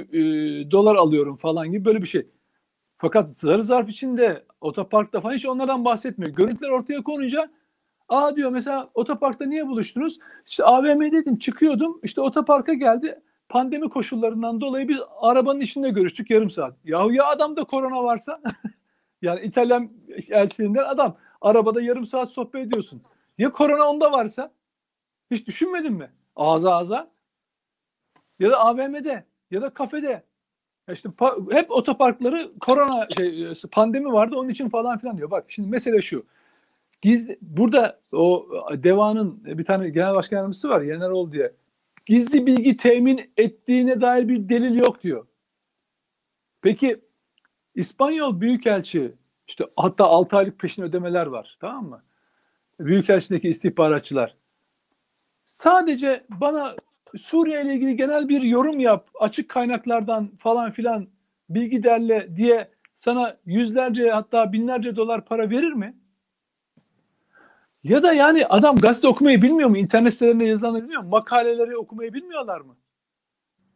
dolar alıyorum falan gibi böyle bir şey. Fakat sarı zarf içinde otoparkta falan hiç onlardan bahsetmiyor. Görüntüler ortaya konunca aa diyor mesela otoparkta niye buluştunuz? İşte AVM'deydim çıkıyordum işte otoparka geldi pandemi koşullarından dolayı biz arabanın içinde görüştük yarım saat. Yahu ya adamda korona varsa yani İtalyan elçiliğinden adam arabada yarım saat sohbet ediyorsun. Ya korona onda varsa hiç düşünmedin mi? Ağza ağza ya da AVM'de ya da kafede işte hep otoparkları korona şey pandemi vardı onun için falan filan diyor. Bak şimdi mesele şu. Gizli burada o Deva'nın bir tane genel başkan yardımcısı var Yenerol diye. Gizli bilgi temin ettiğine dair bir delil yok diyor. Peki İspanyol Büyükelçi işte hatta 6 aylık peşin ödemeler var tamam mı? Büyükelçideki istihbaratçılar. Sadece bana Suriye ile ilgili genel bir yorum yap, açık kaynaklardan falan filan bilgi derle diye sana yüzlerce hatta binlerce dolar para verir mi? Ya da yani adam gazete okumayı bilmiyor mu? İnternet sitelerinde yazılanları bilmiyor mu? Makaleleri okumayı bilmiyorlar mı?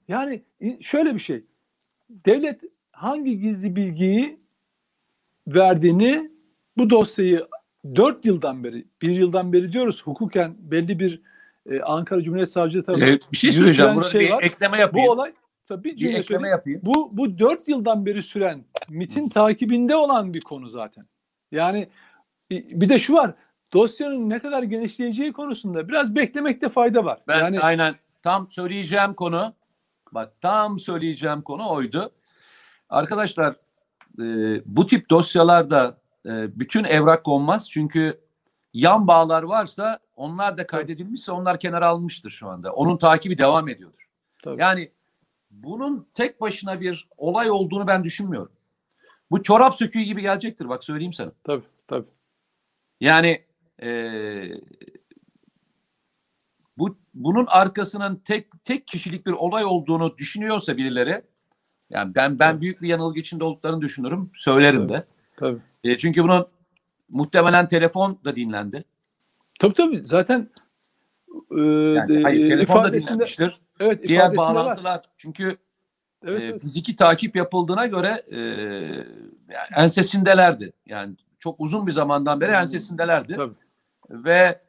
Yani şöyle bir şey. Devlet hangi gizli bilgiyi verdiğini bu dosyayı dört yıldan beri, bir yıldan beri diyoruz hukuken belli bir e, Ankara Cumhuriyet Savcılığı tarafından evet, bir şey söyleyeceğim. Burada şey bir var. ekleme yapayım. Bu olay Tabii bir ekleme söyleyeyim. yapayım. Bu bu dört yıldan beri süren MIT'in takibinde olan bir konu zaten. Yani bir bir de şu var. Dosyanın ne kadar genişleyeceği konusunda biraz beklemekte fayda var. Ben yani aynen tam söyleyeceğim konu bak tam söyleyeceğim konu oydu. Arkadaşlar e, bu tip dosyalarda e, bütün evrak konmaz çünkü yan bağlar varsa onlar da kaydedilmişse onlar kenara alınmıştır şu anda. Onun takibi devam ediyordur. Tabii. Yani bunun tek başına bir olay olduğunu ben düşünmüyorum. Bu çorap söküğü gibi gelecektir bak söyleyeyim sana. tabii tabii. Yani eee, bu bunun arkasının tek tek kişilik bir olay olduğunu düşünüyorsa birileri yani ben ben Evet. büyük bir yanılgı içinde olduklarını düşünürüm. Söylerim Evet. de. Tabii. E, çünkü bunun muhtemelen telefon da dinlendi. Tabii tabii. Zaten e, Yani hayır e, telefon da dinlenmiştir. evet Diğer ifadesinde var. bağlantılar çünkü Evet, e, evet. fiziki takip yapıldığına göre e, ensesindelerdi. Yani çok uzun bir zamandan beri Hmm. ensesindelerdi. Tabii. Ve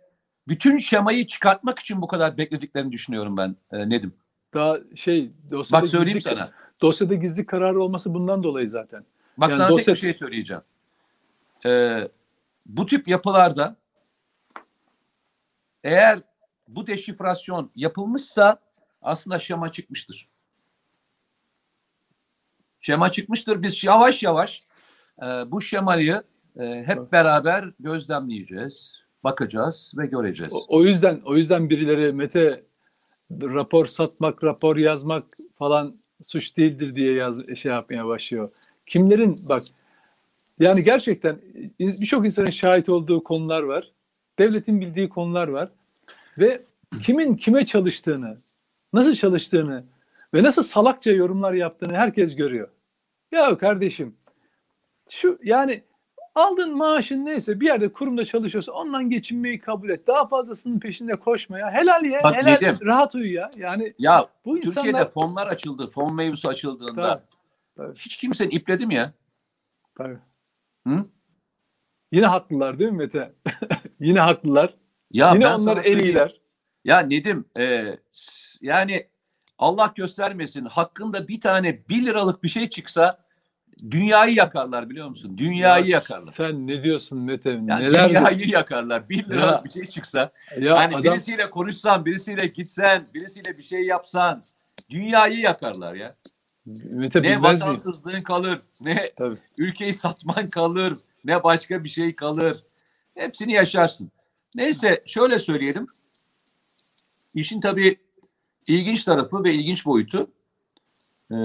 bütün şemayı çıkartmak için bu kadar beklediklerini düşünüyorum ben e, Nedim. Daha şey dosyada Bak söyleyeyim gizli, sana. Dosyada gizli kararı olması bundan dolayı zaten. Bak Yani sana dosya- tek bir şey söyleyeceğim. Ee, bu tip yapılarda eğer bu deşifrasyon yapılmışsa aslında şema çıkmıştır. Şema çıkmıştır. Biz yavaş yavaş e, bu şemayı e, hep beraber gözlemleyeceğiz, bakacağız ve göreceğiz. O, o yüzden o yüzden birileri Mete rapor satmak, rapor yazmak falan suç değildir diye yaz şey yapmaya başlıyor. Kimlerin bak yani gerçekten birçok insanın şahit olduğu konular var. Devletin bildiği konular var. Ve kimin kime çalıştığını, nasıl çalıştığını ve nasıl salakça yorumlar yaptığını herkes görüyor. Ya kardeşim şu yani aldığın maaşın neyse bir yerde kurumda çalışıyorsa ondan geçinmeyi kabul et. Daha fazlasının peşinde koşma ya. Helal ya. Bak helal Nedim. rahat uyu ya. Yani Ya bu insanlar Türkiye'de fonlar açıldı, fon mevzusu açıldığında Tabii, tabii. hiç kimsenin ipledi mi ya? Tabii. Hı? Yine haklılar değil mi Mete? Yine haklılar. Ya Yine ben onlar en iyiler. Ya Nedim e, yani Allah göstermesin hakkında bir tane 1 liralık bir şey çıksa dünyayı yakarlar biliyor musun? Dünyayı Ya yakarlar. Sen ne diyorsun Mete? Yani Neler dünyayı yakarlar. 1 liralık Ya. bir şey çıksa. Ya yani adam birisiyle konuşsan, birisiyle gitsen, birisiyle bir şey yapsan dünyayı yakarlar ya. Mete Ne bilmez miyim? vatansızlığın kalır, ne Tabii. ülkeyi satman kalır, ne başka bir şey kalır. Hepsini yaşarsın. Neyse şöyle söyleyelim. İşin tabii ilginç tarafı ve ilginç boyutu e,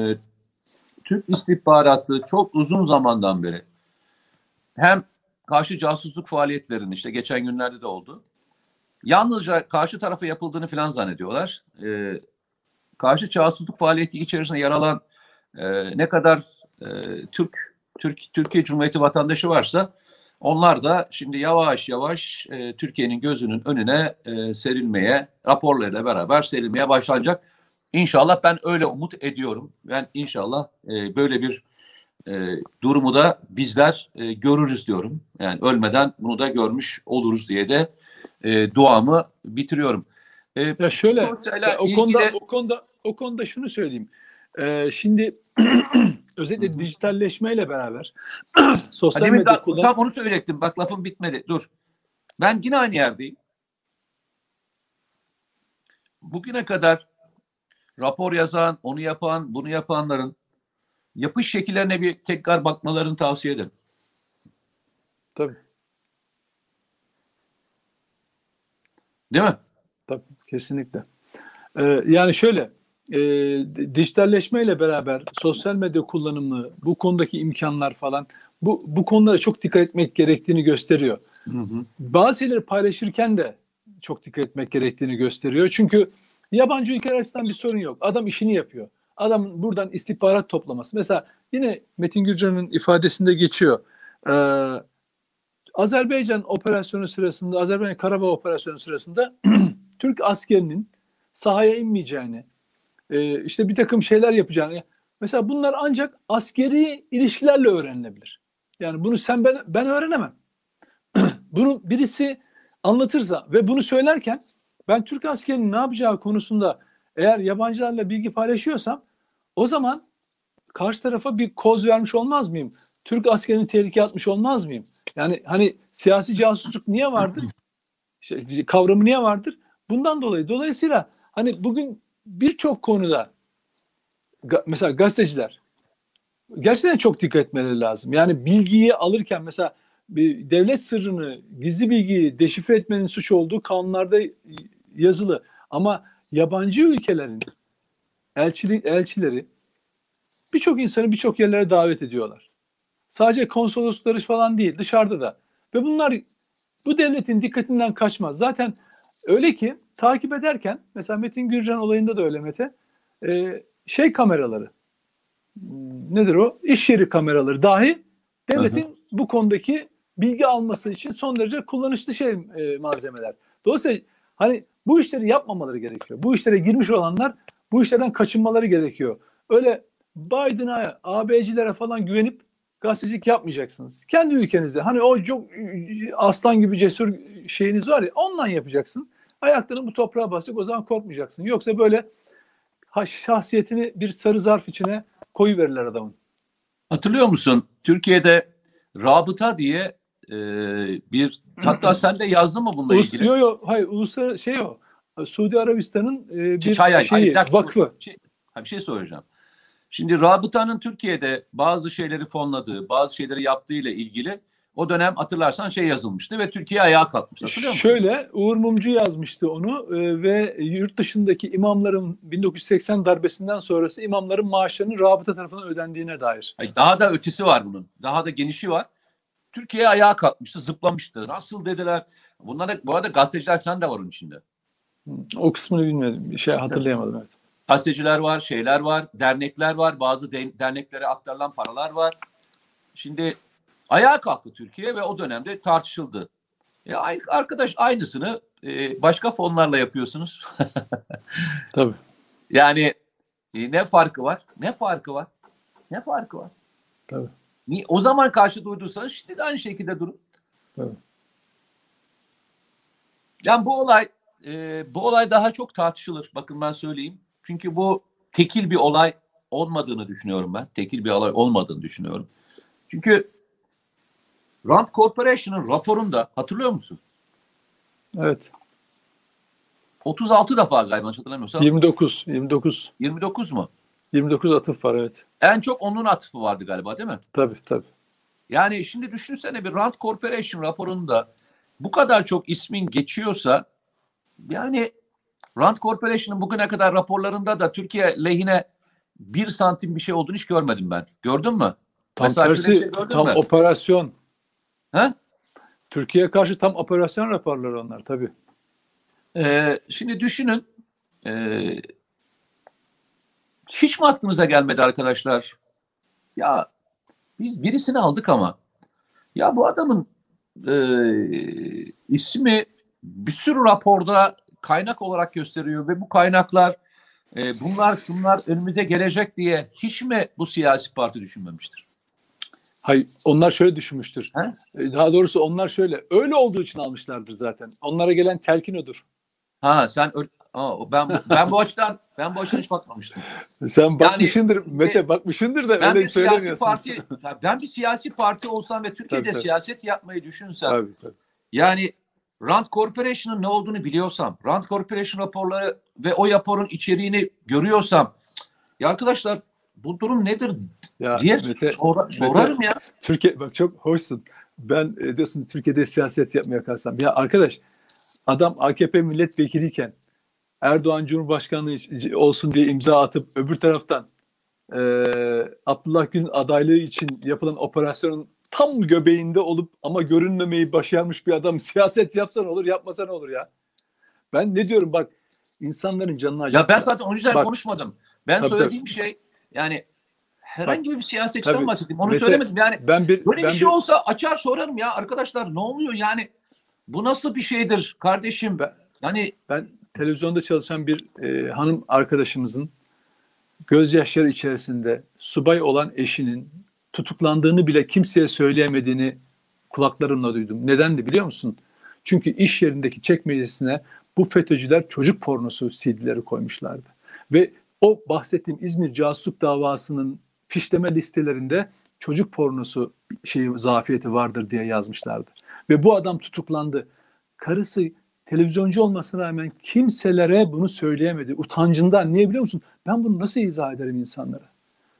Türk istihbaratı çok uzun zamandan beri hem karşı casusluk faaliyetlerinin işte geçen günlerde de oldu. Yalnızca karşı tarafa yapıldığını falan zannediyorlar. E, karşı casusluk faaliyeti içerisinde yer alan e, ne kadar e, Türk, Türk Türkiye Cumhuriyeti vatandaşı varsa onlar da şimdi yavaş yavaş e, Türkiye'nin gözünün önüne e, serilmeye, raporlarıyla beraber serilmeye başlanacak. İnşallah ben öyle umut ediyorum. Ben inşallah e, böyle bir e, durumu da bizler e, görürüz diyorum. Yani ölmeden bunu da görmüş oluruz diye de e, duamı bitiriyorum. E, Ya şöyle o konuda ilgili- o konuda o konuda şunu söyleyeyim. Ee, şimdi özellikle Hı hı. dijitalleşmeyle beraber sosyal medya kullan tam onu söyleyecektim. Bak lafım bitmedi. Dur. Ben yine aynı yerdeyim. Bugüne kadar rapor yazan, onu yapan, bunu yapanların yapış şekillerine bir tekrar bakmalarını tavsiye ederim. tabii, Değil mi? tabii kesinlikle. Ee, yani şöyle e, dijitalleşmeyle beraber sosyal medya kullanımı, bu konudaki imkanlar falan bu bu konulara çok dikkat etmek gerektiğini gösteriyor. bazı şeyleri paylaşırken de çok dikkat etmek gerektiğini gösteriyor. Çünkü yabancı ülkeler açısından bir sorun yok. Adam işini yapıyor. Adamın buradan istihbarat toplaması. Mesela yine Metin Gürcan'ın ifadesinde geçiyor. Ee, Azerbaycan operasyonu sırasında, Azerbaycan Karabağ operasyonu sırasında Türk askerinin sahaya inmeyeceğini, e, işte bir takım şeyler yapacağını. Mesela bunlar ancak askeri ilişkilerle öğrenilebilir. Yani bunu sen ben ben öğrenemem bunu birisi anlatırsa ve bunu söylerken ben Türk askerinin ne yapacağı konusunda eğer yabancılarla bilgi paylaşıyorsam o zaman karşı tarafa bir koz vermiş olmaz mıyım? Türk askerini tehlikeye atmış olmaz mıyım? Yani hani siyasi casusluk niye vardır? İşte kavramı niye vardır? Bundan dolayı. Dolayısıyla hani bugün birçok konuda mesela gazeteciler gerçekten çok dikkat etmeleri lazım. Yani bilgiyi alırken mesela bir devlet sırrını, gizli bilgiyi deşifre etmenin suç olduğu kanunlarda yazılı. Ama yabancı ülkelerin elçilik elçileri birçok insanı birçok yerlere davet ediyorlar. Sadece konsoloslukları falan değil, dışarıda da. Ve bunlar bu devletin dikkatinden kaçmaz. Zaten öyle ki takip ederken mesela Metin Gürcan olayında da öyle Mete e, şey kameraları nedir o? İş yeri kameraları dahi devletin bu konudaki bilgi alması için son derece kullanışlı şey e, malzemeler. Dolayısıyla hani bu işleri yapmamaları gerekiyor. Bu işlere girmiş olanlar bu işlerden kaçınmaları gerekiyor. Öyle Biden'a, AB'cilere falan güvenip gazetecilik yapmayacaksınız. Kendi ülkenizde hani o çok aslan gibi cesur şeyiniz var ya ondan yapacaksın. Ayaklarını bu toprağa basacak o zaman korkmayacaksın. Yoksa böyle şahsiyetini bir sarı zarf içine koyu verirler adamın. Hatırlıyor musun? Türkiye'de rabıta diye e, bir hatta sen de yazdın mı bununla Ulus, ilgili? yo yo hayır uluslararası şey o. Suudi Arabistan'ın e, bir Hayır, şeyi hayır, bir dakika. vakfı. Bir şey, bir şey soracağım. Şimdi rabıtanın Türkiye'de bazı şeyleri fonladığı, bazı şeyleri yaptığı ile ilgili o dönem hatırlarsan şey yazılmıştı ve Türkiye ayağa kalkmıştı. Hatırlıyor musun? Şöyle Uğur Mumcu yazmıştı onu e, ve yurt dışındaki imamların 1980 darbesinden sonrası imamların maaşlarının rabıta tarafından ödendiğine dair. Hayır, daha da ötesi var bunun. Daha da genişi var. Türkiye ayağa kalkmıştı, zıplamıştı. Nasıl dediler? Bunlar bu arada gazeteciler falan da var onun içinde. O kısmını bilmedim. Bir şey hatırlayamadım evet. Gazeteciler var, şeyler var, dernekler var. Bazı de- derneklere aktarılan paralar var. Şimdi ayağa kalktı Türkiye ve o dönemde tartışıldı. Ya arkadaş aynısını e, başka fonlarla yapıyorsunuz. Tabii. yani e, ne farkı var? Ne farkı var? Ne farkı var? Tabii. O zaman karşı duyduysanız şimdi de aynı şekilde durun. Tabii. Yani bu olay e, bu olay daha çok tartışılır. Bakın ben söyleyeyim. Çünkü bu tekil bir olay olmadığını düşünüyorum ben. Tekil bir olay olmadığını düşünüyorum. Çünkü Rand Corporation'ın raporunda hatırlıyor musun? Evet. 36 defa galiba hatırlamıyorsam. 29. 29. 29 mu? 29 atıf var evet. En çok onun atıfı vardı galiba değil mi? Tabii tabii. Yani şimdi düşünsene bir Rand Corporation raporunda bu kadar çok ismin geçiyorsa yani Rand Corporation'ın bugüne kadar raporlarında da Türkiye lehine bir santim bir şey olduğunu hiç görmedim ben. Gördün mü? Tam Mesela tersi şey tam mü? operasyon. He? Türkiye'ye karşı tam operasyon raporları onlar tabii. Ee, şimdi düşünün ee, hiç mi aklınıza gelmedi arkadaşlar? Ya biz birisini aldık ama ya bu adamın ee, ismi bir sürü raporda kaynak olarak gösteriyor ve bu kaynaklar ee, bunlar şunlar önümüze gelecek diye hiç mi bu siyasi parti düşünmemiştir? Hayır, onlar şöyle düşünmüştür. He? E, Daha doğrusu onlar şöyle. Öyle olduğu için almışlardır zaten. Onlara gelen telkin odur. Ha sen öyle, Aa, ben ben bu açıdan ben bu açıdan hiç bakmamıştım. Sen bakmışındır Mete e, bakmışındır da Ben öyle bir siyasi söylemiyorsun. parti ben bir siyasi parti olsam ve Türkiye'de Tabii, tabii. siyaset yapmayı düşünsem Tabii, tabii. yani Rand Corporation'ın ne olduğunu biliyorsam, Rand Corporation raporları ve o raporun içeriğini görüyorsam ya arkadaşlar bu durum nedir Ya diye Mete, Mete- sorarım ya. Türkiye bak çok hoşsun. Ben e, diyorsun Türkiye'de siyaset yapmaya kalksam. Ya arkadaş adam AKP milletvekiliyken Erdoğan Cumhurbaşkanı olsun diye imza atıp öbür taraftan e, Abdullah Gül'ün adaylığı için yapılan operasyonun tam göbeğinde olup ama görünmemeyi başarmış bir adam siyaset yapsa ne olur yapmasa ne olur ya. Ben ne diyorum bak insanların canını acıtma. Ya ben zaten o yüzden Bak- konuşmadım. Ben Tabii, söylediğim şey yani herhangi bir siyasetçiden Tabii. bahsettim. Onu Mete, söylemedim. Yani ben bir böyle ben bir şey olsa açar sorarım ya arkadaşlar ne oluyor yani bu nasıl bir şeydir kardeşim? Ben- Yani Ben televizyonda çalışan bir e, hanım arkadaşımızın gözyaşları içerisinde subay olan eşinin tutuklandığını bile kimseye söyleyemediğini kulaklarımla duydum. Nedendi biliyor musun? Çünkü iş yerindeki çekmecesine bu FETÖ'cüler çocuk pornosu CD'leri koymuşlardı. Ve o bahsettiğim İzmir casusluk davasının fişleme listelerinde çocuk pornosu şeyi zafiyeti vardır diye yazmışlardı. Ve bu adam tutuklandı. Karısı televizyoncu olmasına rağmen kimselere bunu söyleyemedi. Utancından. Niye biliyor musun? Ben bunu nasıl izah ederim insanlara?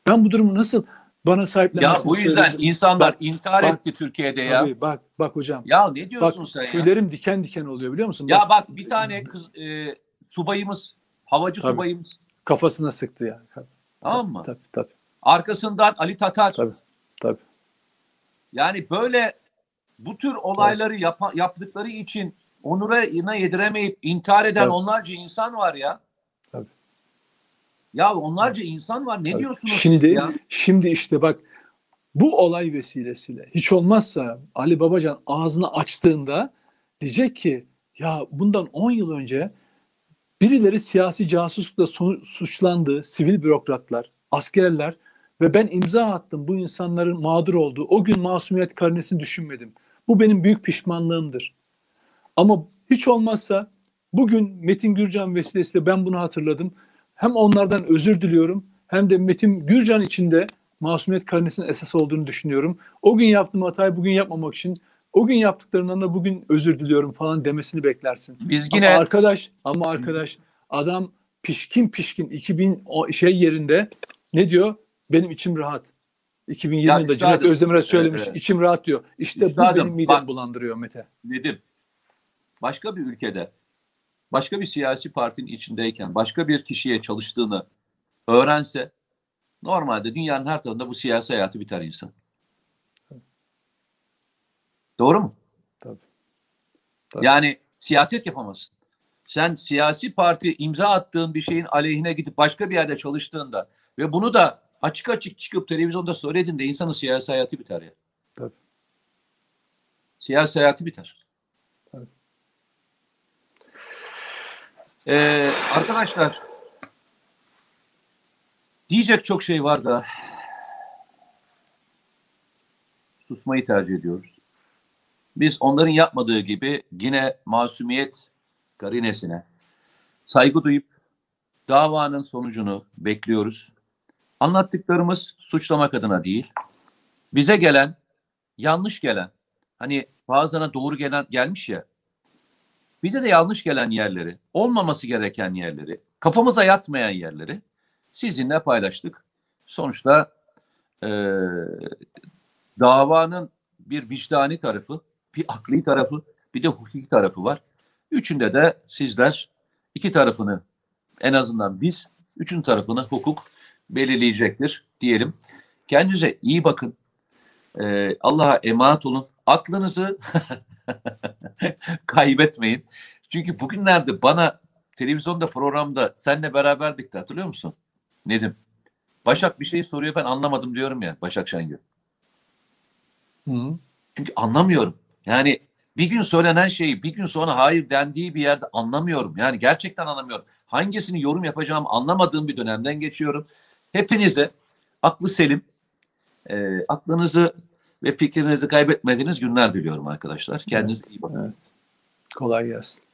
Ben bu durumu nasıl bana Ya sahiplenmesini bu yüzden söylerim? insanlar Bak, intihar bak, etti Türkiye'de ya. Tabii, bak bak hocam. Ya ne Bak diyorsun sen ya? tüylerim diken diken oluyor biliyor musun? Ya bak bir tane kız e, subayımız, havacı Tabii. subayımız kafasına sıktı yani. tamam mı? Tabii tabii Arkasından Ali Tatar. tabii. tabii. Yani böyle bu tür olayları yapa- yaptıkları için onuruna yediremeyip intihar eden Tabii. onlarca insan var ya. Tabii. Ya onlarca insan var. Ne Tabii. diyorsunuz Şimdi ya? şimdi işte bak bu olay vesilesiyle hiç olmazsa Ali Babacan ağzını açtığında diyecek ki ya bundan 10 yıl önce birileri siyasi casuslukla suçlandı, sivil bürokratlar, askerler ve ben imza attım bu insanların mağdur olduğu. O gün masumiyet karnesini düşünmedim. Bu benim büyük pişmanlığımdır. Ama hiç olmazsa bugün Metin Gürcan vesilesiyle ben bunu hatırladım. Hem onlardan özür diliyorum hem de Metin Gürcan için de masumiyet karnesinin esas olduğunu düşünüyorum. O gün yaptığım hatayı bugün yapmamak için o gün yaptıklarından da bugün özür diliyorum falan demesini beklersin. Biz Ama yine arkadaş ama arkadaş adam pişkin pişkin 2000 o şey yerinde ne diyor? Benim içim rahat. 2020 Ya yılında üstadım, Cüneyt Özdemir'e söylemiş. evet, evet. içim rahat diyor. İşte Üstadım, bu benim midemi bak- bulandırıyor Mete. Nedim başka bir ülkede başka bir siyasi partinin içindeyken başka bir kişiye çalıştığını öğrense normalde dünyanın her tarafında bu siyasi hayatı biter insan. Doğru mu? Tabii. Tabii. Yani siyaset yapamazsın. Sen siyasi parti imza attığın bir şeyin aleyhine gidip başka bir yerde çalıştığında ve bunu da açık açık çıkıp televizyonda söylediğinde insanın siyasi hayatı biter ya. Tabii. Siyasi hayatı biter. Tabii. Ee, arkadaşlar diyecek çok şey var da susmayı tercih ediyoruz. Biz onların yapmadığı gibi yine masumiyet karinesine saygı duyup davanın sonucunu bekliyoruz. Anlattıklarımız suçlamak adına değil, bize gelen, yanlış gelen, hani bazılarına doğru gelen gelmiş ya, bize de yanlış gelen yerleri, olmaması gereken yerleri, kafamıza yatmayan yerleri sizinle paylaştık. Sonuçta eee, davanın bir vicdani tarafı, bir akli tarafı, bir de hukuki tarafı var. Üçünde de sizler iki tarafını en azından biz, üçün tarafını hukuk belirleyecektir diyelim. Kendinize iyi bakın. Ee, Allah'a emanet olun. Aklınızı kaybetmeyin. Çünkü bugünlerde bana televizyonda programda seninle beraberdik de hatırlıyor musun? Nedim. Başak bir şey soruyor ben anlamadım diyorum ya Başak Şengül. Hı. Çünkü anlamıyorum. Yani bir gün söylenen şeyi bir gün sonra hayır dendiği bir yerde anlamıyorum. Yani gerçekten anlamıyorum. Hangisini yorum yapacağımı anlamadığım bir dönemden geçiyorum. Hepinize aklı selim, e, aklınızı ve fikrinizi kaybetmediğiniz günler diliyorum arkadaşlar. Kendinize iyi bakın. Kolay gelsin.